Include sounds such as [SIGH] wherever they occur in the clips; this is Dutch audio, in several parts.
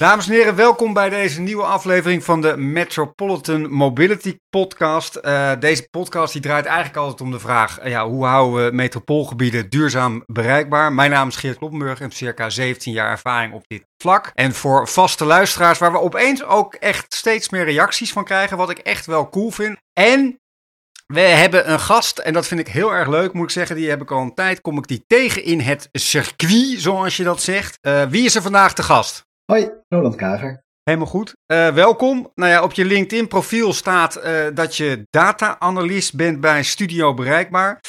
Dames en heren, welkom bij deze nieuwe aflevering van de Metropolitan Mobility Podcast. Uh, deze podcast die draait eigenlijk altijd om de vraag: uh, ja, hoe houden we metropoolgebieden duurzaam bereikbaar? Mijn naam is Geert Kloppenburg en heb circa 17 jaar ervaring op dit vlak. En voor vaste luisteraars, waar we opeens ook echt steeds meer reacties van krijgen, wat ik echt wel cool vind. En we hebben een gast, en dat vind ik heel erg leuk, moet ik zeggen. Die heb ik al een tijd, kom ik die tegen in het circuit, zoals je dat zegt. Uh, wie is er vandaag te gast? Hoi, Roland Kager. Helemaal goed. Uh, welkom. Nou ja, op je LinkedIn profiel staat uh, dat je data-analyst bent bij Studio Bereikbaar.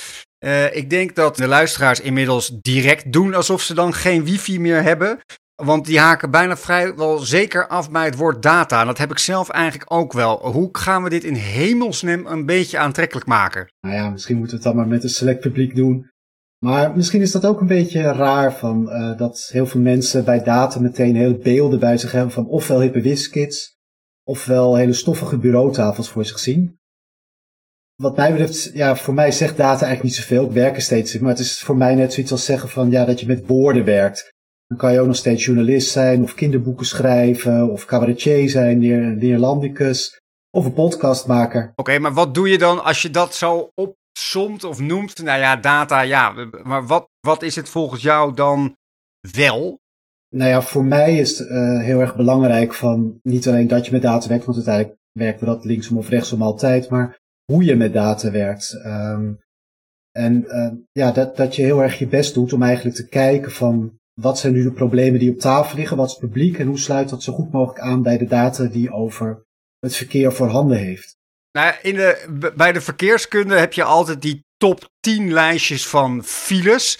Uh, ik denk dat de luisteraars inmiddels direct doen alsof ze dan geen wifi meer hebben. Want die haken bijna vrijwel zeker af bij het woord data. En dat heb ik zelf eigenlijk ook wel. Hoe gaan we dit in hemelsnaam een beetje aantrekkelijk maken? Nou ja, misschien moeten we het dan maar met een select publiek doen. Maar misschien is dat ook een beetje raar van uh, dat heel veel mensen bij data meteen hele beelden bij zich hebben van ofwel hippe wiskits, ofwel hele stoffige bureautafels voor zich zien. Wat mij betreft, ja, voor mij zegt data eigenlijk niet zoveel. Ik werk er steeds in, maar het is voor mij net zoiets als zeggen van ja, dat je met woorden werkt. Dan kan je ook nog steeds journalist zijn, of kinderboeken schrijven, of cabaretier zijn, neer, neerlandicus, of een podcastmaker. Oké, maar wat doe je dan als je dat zo op somt of noemt, nou ja, data, ja, maar wat, wat is het volgens jou dan wel? Nou ja, voor mij is het uh, heel erg belangrijk van niet alleen dat je met data werkt, want uiteindelijk werken we dat linksom of rechtsom altijd, maar hoe je met data werkt. Um, en uh, ja, dat, dat je heel erg je best doet om eigenlijk te kijken van wat zijn nu de problemen die op tafel liggen, wat is het publiek en hoe sluit dat zo goed mogelijk aan bij de data die over het verkeer voorhanden heeft. Nou, in de, bij de verkeerskunde heb je altijd die top 10 lijstjes van files.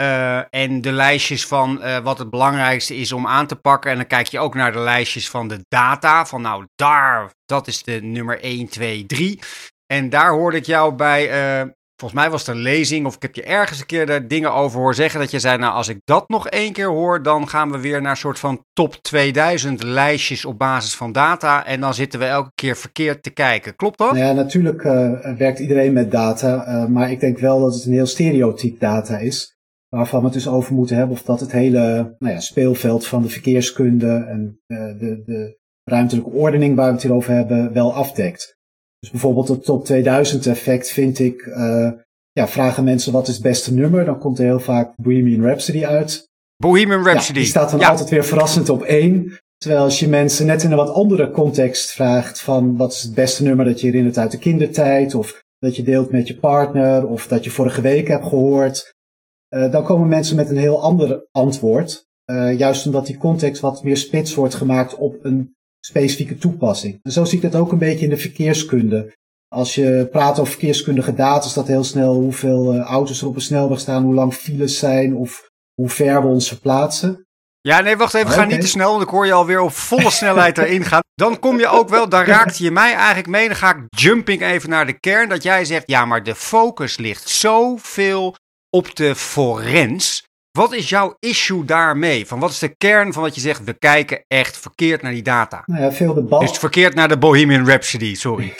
Uh, en de lijstjes van uh, wat het belangrijkste is om aan te pakken. En dan kijk je ook naar de lijstjes van de data. Van nou, daar, dat is de nummer 1, 2, 3. En daar hoorde ik jou bij uh, Volgens mij was het een lezing of ik heb je ergens een keer daar dingen over horen zeggen. Dat je zei, nou als ik dat nog één keer hoor, dan gaan we weer naar een soort van top 2000 lijstjes op basis van data. En dan zitten we elke keer verkeerd te kijken. Klopt dat? Ja, natuurlijk uh, werkt iedereen met data. Uh, maar ik denk wel dat het een heel stereotyp data is. Waarvan we het dus over moeten hebben of dat het hele nou ja, speelveld van de verkeerskunde en uh, de, de ruimtelijke ordening waar we het hier over hebben wel afdekt. Dus bijvoorbeeld het top 2000 effect vind ik, uh, ja, vragen mensen wat is het beste nummer, dan komt er heel vaak Bohemian Rhapsody uit. Bohemian Rhapsody. Ja, die staat dan ja. altijd weer verrassend op één. Terwijl als je mensen net in een wat andere context vraagt van wat is het beste nummer dat je herinnert uit de kindertijd, of dat je deelt met je partner, of dat je vorige week hebt gehoord, uh, dan komen mensen met een heel ander antwoord. Uh, juist omdat die context wat meer spits wordt gemaakt op een specifieke toepassing. En zo zie ik dat ook een beetje in de verkeerskunde. Als je praat over verkeerskundige data, is dat heel snel hoeveel uh, auto's er op een snelweg staan, hoe lang files zijn of hoe ver we ons verplaatsen. Ja, nee, wacht even, ga okay. niet te snel, want ik hoor je alweer op volle snelheid [LAUGHS] erin gaan. Dan kom je ook wel, dan raakte je mij eigenlijk mee. Dan ga ik jumping even naar de kern, dat jij zegt, ja, maar de focus ligt zoveel op de forens. Wat is jouw issue daarmee? Van wat is de kern van wat je zegt, we kijken echt verkeerd naar die data? Nou ja, veel debat. Dus verkeerd naar de Bohemian Rhapsody, sorry.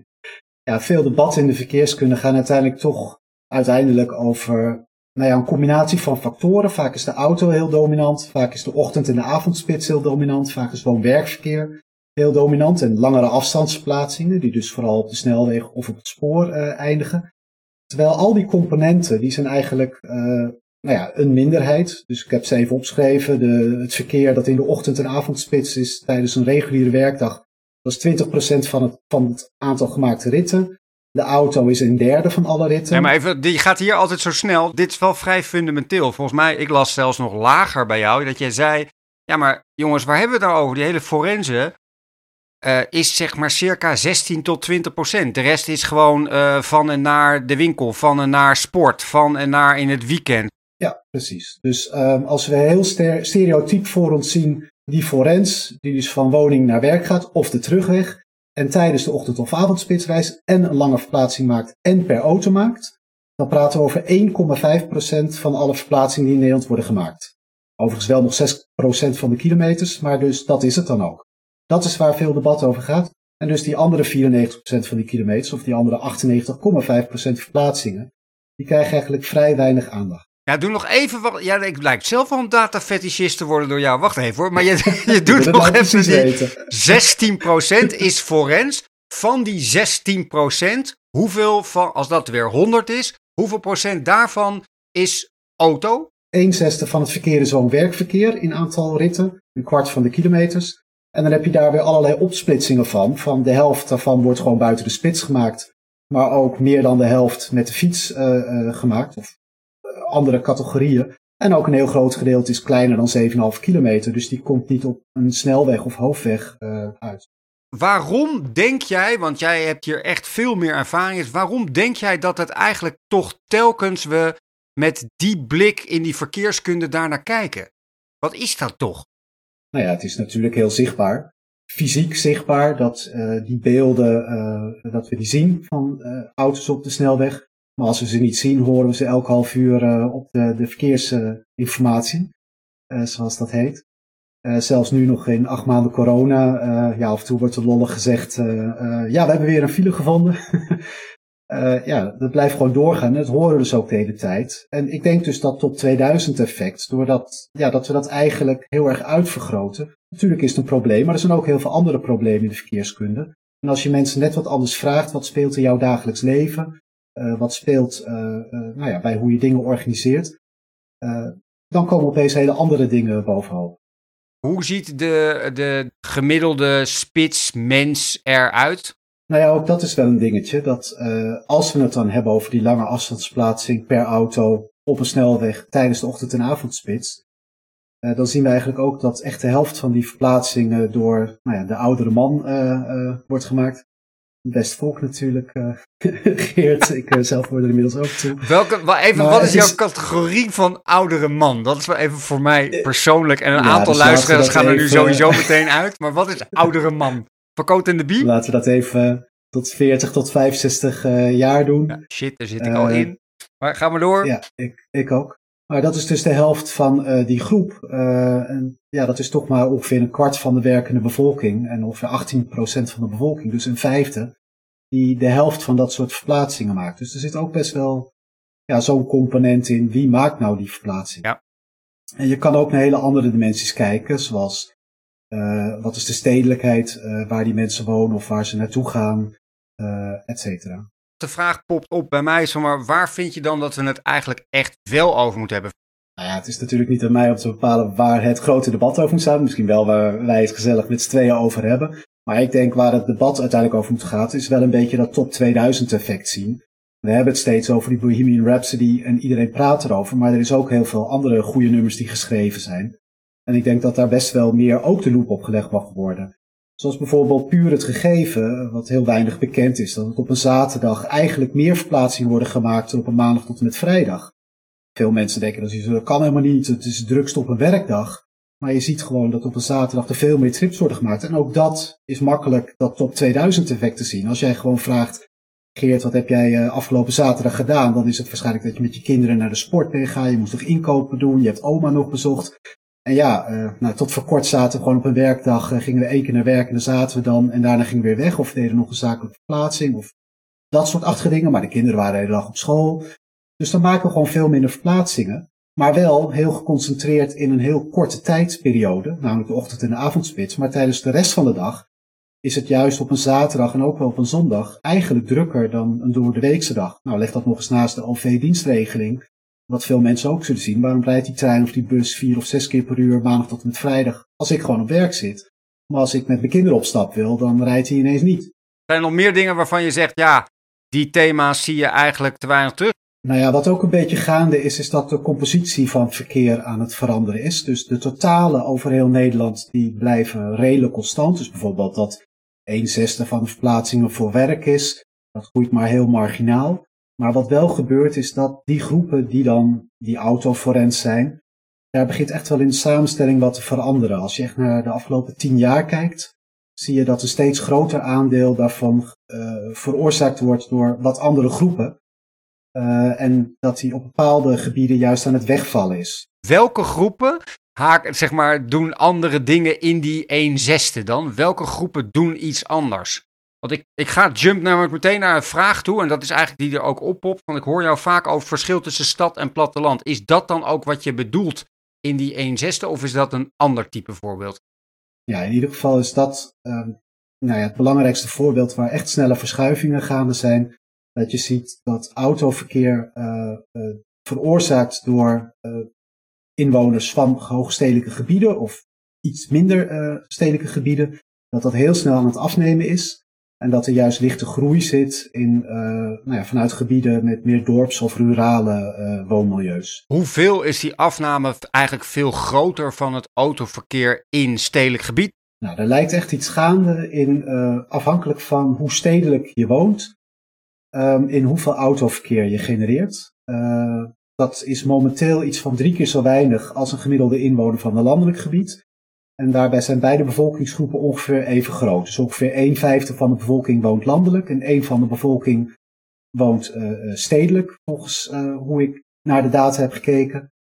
[LAUGHS] ja, veel debatten in de verkeerskunde gaan uiteindelijk toch uiteindelijk over nou ja, een combinatie van factoren. Vaak is de auto heel dominant, vaak is de ochtend- en de avondspits heel dominant, vaak is woon-werkverkeer heel dominant en langere afstandsverplaatsingen, die dus vooral op de snelweg of op het spoor uh, eindigen. Terwijl al die componenten, die zijn eigenlijk uh, nou ja, een minderheid. Dus ik heb ze even opgeschreven. De, het verkeer dat in de ochtend- en avondspits is tijdens een reguliere werkdag. Dat is 20% van het, aantal gemaakte ritten. De auto is een derde van alle ritten. Ja, maar even, die gaat hier altijd zo snel. Dit is wel vrij fundamenteel. Volgens mij, ik las zelfs nog lager bij jou, dat jij zei... Ja, maar jongens, waar hebben we het nou over? Die hele forense uh, is zeg maar circa 16 tot 20 procent. De rest is gewoon uh, van en naar de winkel, van en naar sport, van en naar in het weekend. Ja, precies. Dus um, als we heel stereotyp voor ons zien die forens, die dus van woning naar werk gaat, of de terugweg, en tijdens de ochtend- of avondspits reist en een lange verplaatsing maakt en per auto maakt, dan praten we over 1,5% van alle verplaatsingen die in Nederland worden gemaakt. Overigens wel nog 6% van de kilometers, maar dus dat is het dan ook. Dat is waar veel debat over gaat. En dus die andere 94% van die kilometers, of die andere 98,5% verplaatsingen, die krijgen eigenlijk vrij weinig aandacht. Ja, doe nog even wat. Ja, ik lijkt zelf wel een datafetischist te worden door jou. Wacht even hoor. Maar je, [LAUGHS] je doet nog laat even die 16% is forens. Van die 16%, hoeveel van, als dat weer 100 is, hoeveel procent daarvan is auto? Een zesde van het verkeer is woon-werkverkeer in aantal ritten. Een kwart van de kilometers. En dan heb je daar weer allerlei opsplitsingen van. Van de helft daarvan wordt gewoon buiten de spits gemaakt. Maar ook meer dan de helft met de fiets eh, eh, gemaakt. Of andere categorieën. En ook een heel groot gedeelte is kleiner dan 7,5 kilometer. Dus die komt niet op een snelweg of hoofdweg eh, uit. Waarom denk jij, want jij hebt hier echt veel meer ervaring, is, waarom denk jij dat het eigenlijk toch telkens we met die blik in die verkeerskunde daarnaar kijken? Wat is dat toch? Nou ja, het is natuurlijk heel zichtbaar. Fysiek zichtbaar dat eh, die beelden, eh, dat we die zien van auto's op de snelweg. Maar als we ze niet zien, horen we ze elk half uur eh, op de, de verkeersinformatie, eh, zoals dat heet. Eh, zelfs nu nog in acht maanden corona, ja, af en toe wordt er lollig gezegd, ja, we hebben weer een file gevonden. [LAUGHS] Ja, dat blijft gewoon doorgaan. Dat horen we dus ook de hele tijd. En ik denk dus dat top 2000 effect, doordat ja, dat we dat eigenlijk heel erg uitvergroten. Natuurlijk is het een probleem, maar er zijn ook heel veel andere problemen in de verkeerskunde. En als je mensen net wat anders vraagt, wat speelt in jouw dagelijks leven? Eh, wat speelt uh, uh, nou ja, bij hoe je dingen organiseert? Dan komen opeens hele andere dingen bovenop. Hoe ziet de, de gemiddelde spitsmens eruit? Nou ja, ook dat is wel een dingetje. Dat uh, als we het dan hebben over die lange afstandsplaatsing per auto op een snelweg tijdens de ochtend- en avondspits. Uh, dan zien we eigenlijk ook dat echt de helft van die verplaatsingen door nou ja, de oudere man uh, wordt gemaakt. Best volk natuurlijk, [LAUGHS] Geert. Ik zelf word er inmiddels ook toe. Welke, wel even, maar wat is jouw categorie van oudere man? Dat is wel even voor mij persoonlijk. En een ja, aantal dus luisteraars gaan er even... nu sowieso meteen uit. Maar wat is oudere man? Verkoot in de bie? Laten we dat even tot 40 tot 65 uh, jaar doen. Ja, shit, daar zit ik uh, al in. Maar ga maar door. Ja, ik, ik ook. Maar dat is dus de helft van uh, die groep. en ja, dat is toch maar ongeveer een kwart van de werkende bevolking. En ongeveer 18% van de bevolking, dus een vijfde. Die de helft van dat soort verplaatsingen maakt. Dus er zit ook best wel ja, zo'n component in. Wie maakt nou die verplaatsing? Ja. En je kan ook naar hele andere dimensies kijken, zoals uh, wat is de stedelijkheid uh, waar die mensen wonen of waar ze naartoe gaan, uh, et cetera. De vraag popt op bij mij, maar waar vind je dan dat we het eigenlijk echt wel over moeten hebben? Nou ja, het is natuurlijk niet aan mij om te bepalen waar het grote debat over moet staan. Misschien wel waar wij het gezellig met z'n tweeën over hebben. Maar ik denk waar het debat uiteindelijk over moet gaan, is wel een beetje dat top 2000 effect zien. We hebben het steeds over die Bohemian Rhapsody en iedereen praat erover, maar er is ook heel veel andere goede nummers die geschreven zijn. En ik denk dat daar best wel meer ook de loep op gelegd mag worden. Zoals bijvoorbeeld puur het gegeven, wat heel weinig bekend is, dat het op een zaterdag eigenlijk meer verplaatsingen worden gemaakt dan op een maandag tot en met vrijdag. Veel mensen denken dat dat kan helemaal niet, het is drukst op een werkdag. Maar je ziet gewoon dat op een zaterdag er veel meer trips worden gemaakt. En ook dat is makkelijk dat top 2000 effect te zien. Als jij gewoon vraagt, Geert, wat heb jij afgelopen zaterdag gedaan? Dan is het waarschijnlijk dat je met je kinderen naar de sport bent gegaan. Je moest nog inkopen doen, je hebt oma nog bezocht. En ja, uh, nou, tot voor kort zaten we gewoon op een werkdag, uh, gingen we één keer naar werk en dan zaten we dan en daarna gingen we weer weg of deden nog een zakelijke verplaatsing of dat soort achtige dingen. Maar de kinderen waren de hele dag op school. Dus dan maken we gewoon veel minder verplaatsingen. Maar wel heel geconcentreerd in een heel korte tijdsperiode, namelijk de ochtend- en de avondspits. Maar tijdens de rest van de dag is het juist op een zaterdag en ook wel op een zondag eigenlijk drukker dan een door de weekse dag. Nou, leg dat nog eens naast de OV-dienstregeling wat veel mensen ook zullen zien. Waarom rijdt die trein of die bus vier of zes keer per uur maandag tot en met vrijdag als ik gewoon op werk zit? Maar als ik met mijn kinderen op stap wil, dan rijdt hij ineens niet. Zijn er nog meer dingen waarvan je zegt, ja, die thema's zie je eigenlijk te weinig terug? Nou ja, wat ook een beetje gaande is, is dat de compositie van verkeer aan het veranderen is. Dus de totalen over heel Nederland, die blijven redelijk constant. Dus bijvoorbeeld dat een zesde van de verplaatsingen voor werk is. Dat groeit maar heel marginaal. Maar wat wel gebeurt is dat die groepen die dan die autoforens zijn, daar begint echt wel in de samenstelling wat te veranderen. Als je echt naar de afgelopen tien jaar kijkt, zie je dat een steeds groter aandeel daarvan uh, veroorzaakt wordt door wat andere groepen. Uh, en dat die op bepaalde gebieden juist aan het wegvallen is. Welke groepen haak, zeg maar, doen andere dingen in die 1 zesde dan? Welke groepen doen iets anders? Want ik, ik ga jump namelijk meteen naar een vraag toe. En dat is eigenlijk die er ook oppopt. Want ik hoor jou vaak over verschil tussen stad en platteland. Is dat dan ook wat je bedoelt in die 1 zesde? Of is dat een ander type voorbeeld? Ja, in ieder geval is dat um, nou ja, het belangrijkste voorbeeld waar echt snelle verschuivingen gaande zijn. Dat je ziet dat autoverkeer uh, uh, veroorzaakt door uh, inwoners van hoogstedelijke gebieden of iets minder stedelijke gebieden, dat dat heel snel aan het afnemen is. En dat er juist lichte groei zit in, uh, nou ja, vanuit gebieden met meer dorps- of rurale uh, woonmilieus. Hoeveel is die afname eigenlijk veel groter van het autoverkeer in stedelijk gebied? Nou, er lijkt echt iets gaande in, uh, afhankelijk van hoe stedelijk je woont, um, in hoeveel autoverkeer je genereert. dat is momenteel iets van drie keer zo weinig als een gemiddelde inwoner van een landelijk gebied. En daarbij zijn beide bevolkingsgroepen ongeveer even groot. Dus ongeveer 1 vijfde van de bevolking woont landelijk en 1 van de bevolking woont uh, stedelijk, volgens hoe ik naar de data heb gekeken.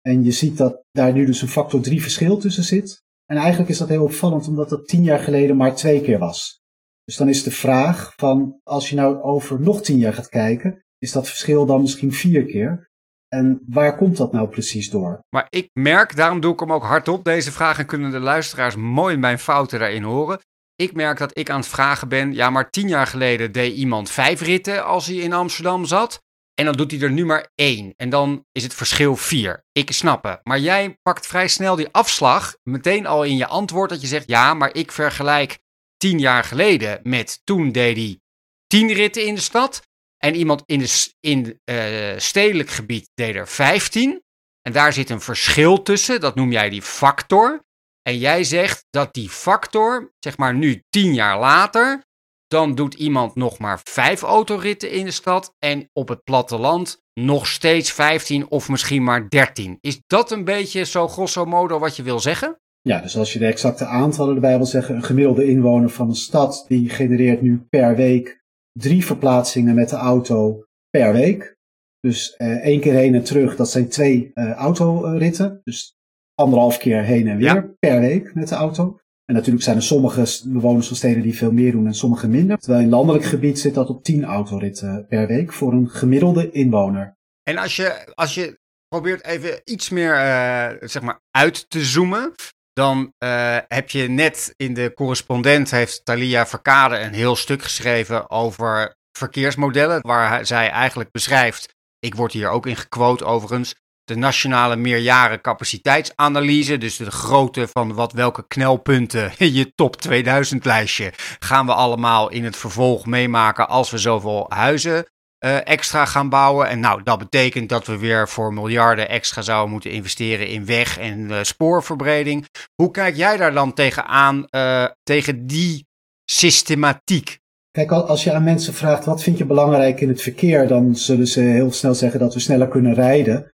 En je ziet dat daar nu dus een factor 3 verschil tussen zit. En eigenlijk is dat heel opvallend, omdat dat tien jaar geleden maar twee keer was. Dus dan is de vraag van, als je nou over nog tien jaar gaat kijken, is dat verschil dan misschien vier keer? En waar komt dat nou precies door? Maar ik merk, daarom doe ik hem ook hardop, deze vraag en kunnen de luisteraars mooi mijn fouten daarin horen. Ik merk dat ik aan het vragen ben, ja maar tien jaar geleden deed iemand vijf ritten als hij in Amsterdam zat. En dan doet hij er nu maar één. En dan is het verschil vier. Ik snap het. Maar jij pakt vrij snel die afslag meteen al in je antwoord dat je zegt, ja maar ik vergelijk tien jaar geleden met toen deed hij tien ritten in de stad. En iemand in, de, in uh, stedelijk gebied deed er 15. En daar zit een verschil tussen. Dat noem jij die factor. En jij zegt dat die factor, zeg maar nu 10 jaar later, dan doet iemand nog maar 5 autoritten in de stad. En op het platteland nog steeds 15 of misschien maar 13. Is dat een beetje zo grosso modo wat je wil zeggen? Ja, dus als je de exacte aantallen erbij wil zeggen, een gemiddelde inwoner van een stad die genereert nu per week drie verplaatsingen met de auto per week. Dus uh, één keer heen en terug, dat zijn twee uh, autoritten. Dus anderhalf keer heen en weer ja. per week met de auto. En natuurlijk zijn er sommige bewoners van steden die veel meer doen en sommige minder. Terwijl in landelijk gebied zit dat op tien autoritten per week voor een gemiddelde inwoner. En als je, als je probeert even iets meer uh, zeg maar uit te zoomen. Dan uh, heb je net in de correspondent heeft Thalia Verkade een heel stuk geschreven over verkeersmodellen. Waar zij eigenlijk beschrijft, ik word hier ook in gequote overigens, de nationale meerjaren capaciteitsanalyse. Dus de grootte van wat welke knelpunten [LAUGHS] in je top 2000 lijstje gaan we allemaal in het vervolg meemaken als we zoveel huizen uh, extra gaan bouwen. En nou, dat betekent dat we weer voor miljarden extra zouden moeten investeren in weg- en uh, spoorverbreding. Hoe kijk jij daar dan tegenaan, uh, tegen die systematiek? Kijk, als je aan mensen vraagt wat vind je belangrijk in het verkeer, dan zullen ze heel snel zeggen dat we sneller kunnen rijden.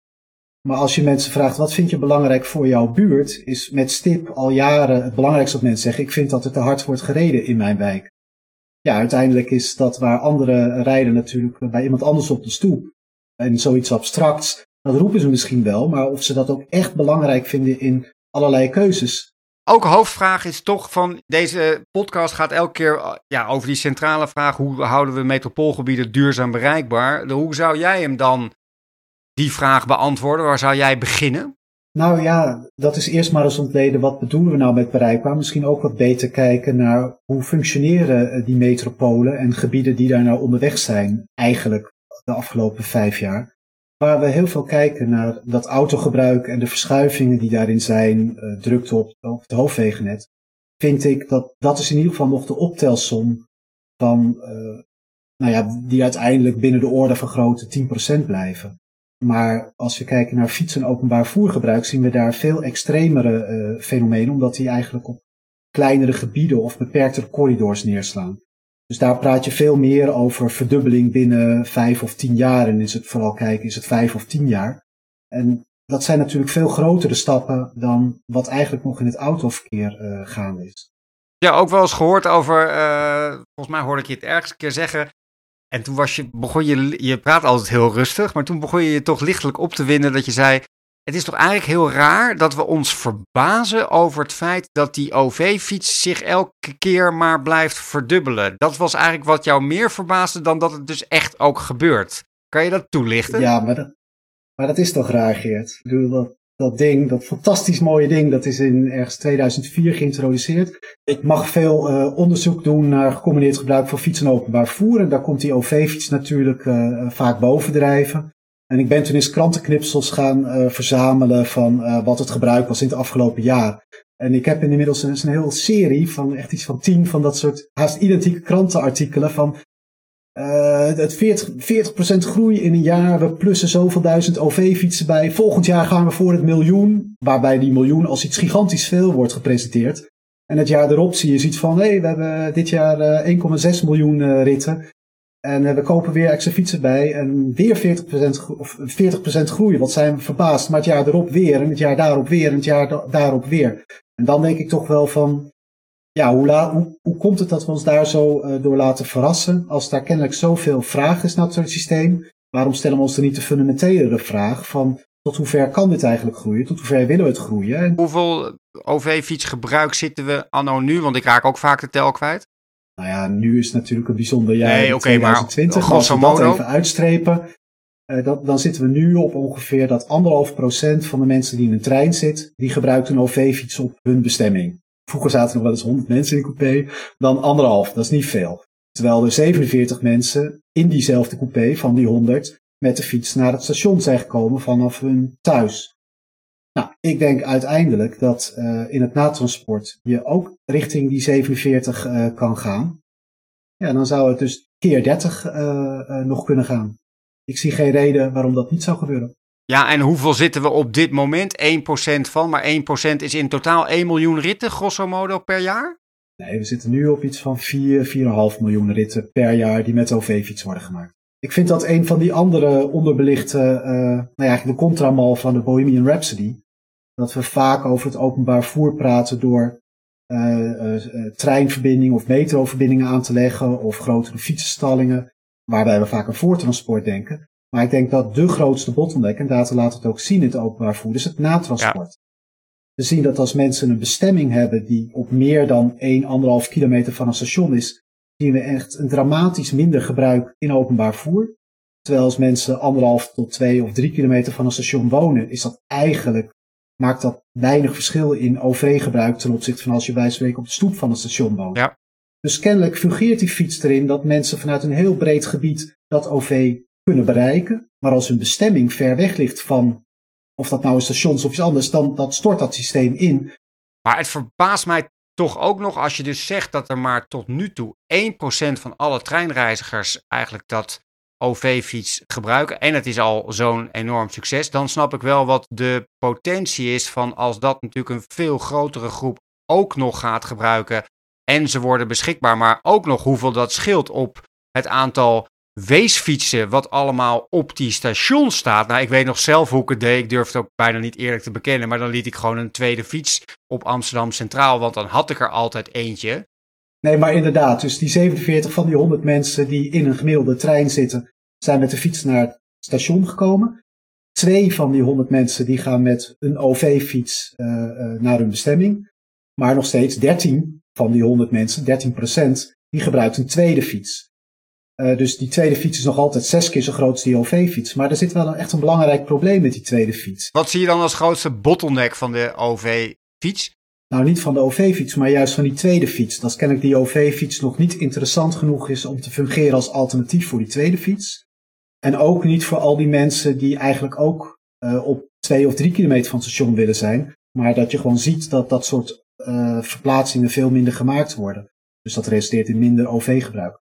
Maar als je mensen vraagt wat vind je belangrijk voor jouw buurt, is met stip al jaren het belangrijkste dat mensen zeggen: ik vind dat er te hard wordt gereden in mijn wijk ja, uiteindelijk is dat waar anderen rijden natuurlijk bij iemand anders op de stoep. En zoiets abstracts, dat roepen ze misschien wel, maar of ze dat ook echt belangrijk vinden in allerlei keuzes. Ook hoofdvraag is toch van deze podcast gaat elke keer ja, over die centrale vraag: hoe houden we metropoolgebieden duurzaam bereikbaar? Hoe zou jij hem dan die vraag beantwoorden? Waar zou jij beginnen? Nou ja, dat is eerst maar eens ontleden wat bedoelen we nou met bereikbaar. Misschien ook wat beter kijken naar hoe functioneren eh, die metropolen en gebieden die daar nou onderweg zijn, eigenlijk de afgelopen vijf jaar. Waar we heel veel kijken naar dat autogebruik en de verschuivingen die daarin zijn, uh, drukte op, op het hoofdwegennet, vind ik dat dat is in ieder geval nog de optelsom van, uh, nou ja, die uiteindelijk binnen de orde van grootte 10% blijven. Maar als we kijken naar fiets- en openbaar voergebruik, zien we daar veel extremere uh, fenomenen, omdat die eigenlijk op kleinere gebieden of beperktere corridors neerslaan. Dus daar praat je veel meer over verdubbeling binnen vijf of tien jaar. En is het vooral kijken, is het vijf of tien jaar? En dat zijn natuurlijk veel grotere stappen dan wat eigenlijk nog in het autoverkeer uh, gaande is. Ja, ook wel eens gehoord over, uh, volgens mij hoorde ik je het ergens een keer zeggen, en toen was je, begon je, je praat altijd heel rustig, maar toen begon je je toch lichtelijk op te winnen dat je zei, het is toch eigenlijk heel raar dat we ons verbazen over het feit dat die OV-fiets zich elke keer maar blijft verdubbelen. Dat was eigenlijk wat jou meer verbaasde dan dat het dus echt ook gebeurt. Kan je dat toelichten? Ja, maar dat, maar dat is toch raar, Geert? Ik bedoel, dat, dat ding, dat fantastisch mooie ding, dat is in ergens 2004 geïntroduceerd. Ik mag veel uh, onderzoek doen naar gecombineerd gebruik van fiets en openbaar vervoer. En daar komt die OV-fiets natuurlijk uh, vaak bovendrijven. En ik ben toen eens krantenknipsels gaan uh, verzamelen van wat het gebruik was in het afgelopen jaar. En ik heb inmiddels een, een hele serie van echt iets van tien van dat soort haast identieke krantenartikelen van uh, het 40%, 40 groei in een jaar, we plussen zoveel duizend OV-fietsen bij. Volgend jaar gaan we voor het miljoen, waarbij die miljoen als iets gigantisch veel wordt gepresenteerd. En het jaar erop zie je zoiets van, hé, hey, we hebben dit jaar uh, 1,6 miljoen uh, ritten. En we kopen weer extra fietsen bij en weer 40%, of 40% groei. Wat zijn we verbaasd. Maar het jaar erop weer en het jaar daarop weer en het jaar da daarop weer. En dan denk ik toch wel van, ja, hoe, hoe, hoe, komt het dat we ons daar zo uh, door laten verrassen? Als daar kennelijk zoveel vraag is naar het systeem, waarom stellen we ons er niet de fundamentelere vraag van tot hoe ver kan dit eigenlijk groeien? Tot hoe ver willen we het groeien? Hoeveel OV-fietsgebruik zitten we anno nu? Want ik raak ook vaak de tel kwijt. Nou ja, nu is het natuurlijk een bijzonder jaar nee, okay, 2020. Maar, als we dat even uitstrepen, uh, dat, dan zitten we nu op ongeveer dat anderhalf procent van de mensen die in een trein zit, die gebruikt een OV-fiets op hun bestemming. Vroeger zaten nog wel eens 100 mensen in de coupé. Dan anderhalf, dat is niet veel. Terwijl er 47 mensen in diezelfde coupé van die 100 met de fiets naar het station zijn gekomen vanaf hun thuis. Nou, ik denk uiteindelijk dat uh, in het natransport je ook richting die 47 uh, eh, kan gaan. Ja, dan zou het dus keer 30 uh, nog kunnen gaan. Ik zie geen reden waarom dat niet zou gebeuren. Ja, en hoeveel zitten we op dit moment? 1% van, maar 1% is in totaal 1 miljoen ritten, grosso modo, per jaar? Nee, we zitten nu op iets van 4, 4,5 miljoen ritten per jaar die met OV-fiets worden gemaakt. Ik vind dat een van die andere onderbelichte, uh, nou ja, eigenlijk de contramal van de Bohemian Rhapsody. Dat we vaak over het openbaar voer praten door uh, uh, treinverbindingen of metroverbindingen aan te leggen of grotere fietsenstallingen, waarbij we vaak aan voortransport denken. Maar ik denk dat de grootste bottleneck, en data laat het ook zien in het openbaar vervoer, is het natransport. We zien dat als mensen een bestemming hebben die op meer dan 1, 1,5 kilometer van een station is, zien we echt een dramatisch minder gebruik in openbaar vervoer. Terwijl als mensen anderhalf tot twee of drie kilometer van een station wonen, is dat eigenlijk, maakt dat weinig verschil in OV-gebruik ten opzichte van als je bij spreken op de stoep van een station woont. Ja. Dus kennelijk fungeert die fiets erin dat mensen vanuit een heel breed gebied dat OV kunnen bereiken. Maar als hun bestemming ver weg ligt van, of dat nou een station is of iets anders, dan dat stort dat systeem in. Maar het verbaast mij toch ook nog als je dus zegt dat er maar tot nu toe 1% van alle treinreizigers eigenlijk dat OV-fiets gebruiken. En het is al zo'n enorm succes. Dan snap ik wel wat de potentie is van als dat natuurlijk een veel grotere groep ook nog gaat gebruiken. En ze worden beschikbaar, maar ook nog hoeveel dat scheelt op het aantal weesfietsen, wat allemaal op die station staat. Nou, ik weet nog zelf hoe ik het deed. Ik durf het ook bijna niet eerlijk te bekennen. Maar dan liet ik gewoon een tweede fiets op Amsterdam Centraal, want dan had ik er altijd eentje. Nee, maar inderdaad. Dus die 47 van die 100 mensen die in een gemiddelde trein zitten, zijn met de fiets naar het station gekomen. Twee van die 100 mensen die gaan met een OV-fiets uh, uh, naar hun bestemming. Maar nog steeds 13 van die 100 mensen, 13 procent, die gebruikt een tweede fiets. Uh, dus die tweede fiets is nog altijd zes keer zo groot als die OV-fiets. Maar er zit wel een, echt een belangrijk probleem met die tweede fiets. Wat zie je dan als grootste bottleneck van de OV-fiets? Nou, niet van de OV-fiets, maar juist van die tweede fiets. Dat kennelijk die OV-fiets nog niet interessant genoeg is om te fungeren als alternatief voor die tweede fiets. En ook niet voor al die mensen die eigenlijk ook uh, op twee of drie kilometer van het station willen zijn. Maar dat je gewoon ziet dat dat soort uh, verplaatsingen veel minder gemaakt worden. Dus dat resulteert in minder OV-gebruik.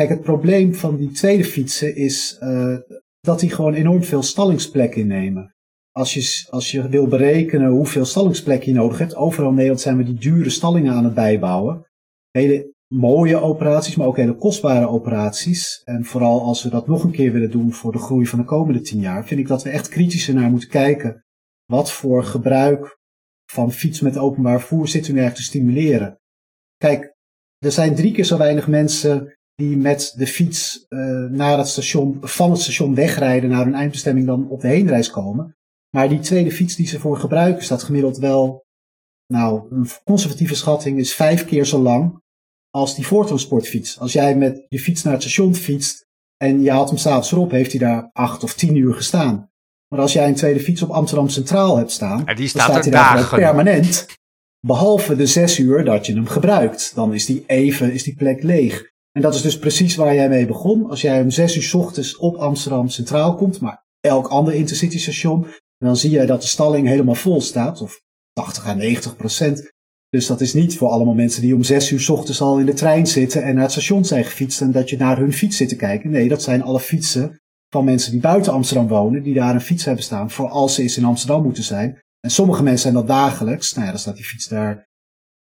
Kijk, het probleem van die tweede fietsen is uh, dat die gewoon enorm veel stallingsplek innemen. Als je, als je wil berekenen hoeveel stallingsplek je nodig hebt, overal in Nederland zijn we die dure stallingen aan het bijbouwen. Hele mooie operaties, maar ook hele kostbare operaties. En vooral als we dat nog een keer willen doen voor de groei van de komende tien jaar, vind ik dat we echt kritischer naar moeten kijken. Wat voor gebruik van fiets met openbaar vervoer zitten we nu eigenlijk te stimuleren? Kijk, er zijn drie keer zo weinig mensen die met de fiets uh, naar het station, van het station wegrijden naar hun eindbestemming dan op de heenreis komen. Maar die tweede fiets die ze voor gebruiken, staat gemiddeld wel, nou, een conservatieve schatting is vijf keer zo lang als die voortransportfiets. Als jij met je fiets naar het station fietst en je haalt hem s'avonds erop, heeft hij daar acht of tien uur gestaan. Maar als jij een tweede fiets op Amsterdam Centraal hebt staan, die dan staat staat er hij daar permanent. Behalve de zes uur dat je hem gebruikt. Dan is die even, is die plek leeg. En dat is dus precies waar jij mee begon. Als jij om zes uur 's ochtends op Amsterdam Centraal komt, maar elk ander intercity station, dan zie je dat de stalling helemaal vol staat. Of 80 à 90 procent. Dus dat is niet voor allemaal mensen die om zes uur 's ochtends al in de trein zitten en naar het station zijn gefietst en dat je naar hun fiets zit te kijken. Nee, dat zijn alle fietsen van mensen die buiten Amsterdam wonen, die daar een fiets hebben staan voor als ze eens in Amsterdam moeten zijn. En sommige mensen zijn dat dagelijks. Nou ja, dan staat die fiets daar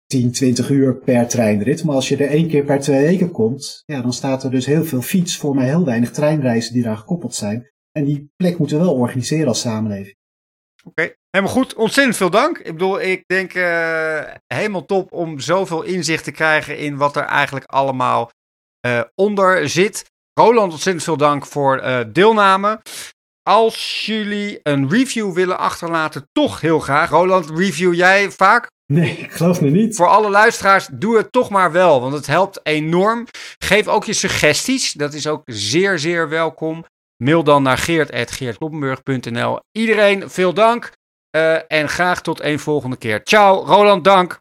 10, 20 uur per treinrit. Maar als je er één keer per twee weken komt, ja, dan staat er dus heel veel fiets voor maar heel weinig treinreizen die daar gekoppeld zijn. En die plek moeten we wel organiseren als samenleving. Oké, helemaal goed. Ontzettend veel dank. Ik bedoel, ik denk eh, helemaal top om zoveel inzicht te krijgen in wat er eigenlijk allemaal eh, onder zit. Roland, ontzettend veel dank voor eh, deelname. Als jullie een review willen achterlaten, toch heel graag. Roland, review jij vaak? Nee, ik geloof me niet. Voor alle luisteraars, doe het toch maar wel, want het helpt enorm. Geef ook je suggesties, dat is ook zeer, zeer welkom. Mail dan naar geert.geertkloppenburg.nl. Iedereen, veel dank eh, en graag tot een volgende keer. Ciao, Roland, dank.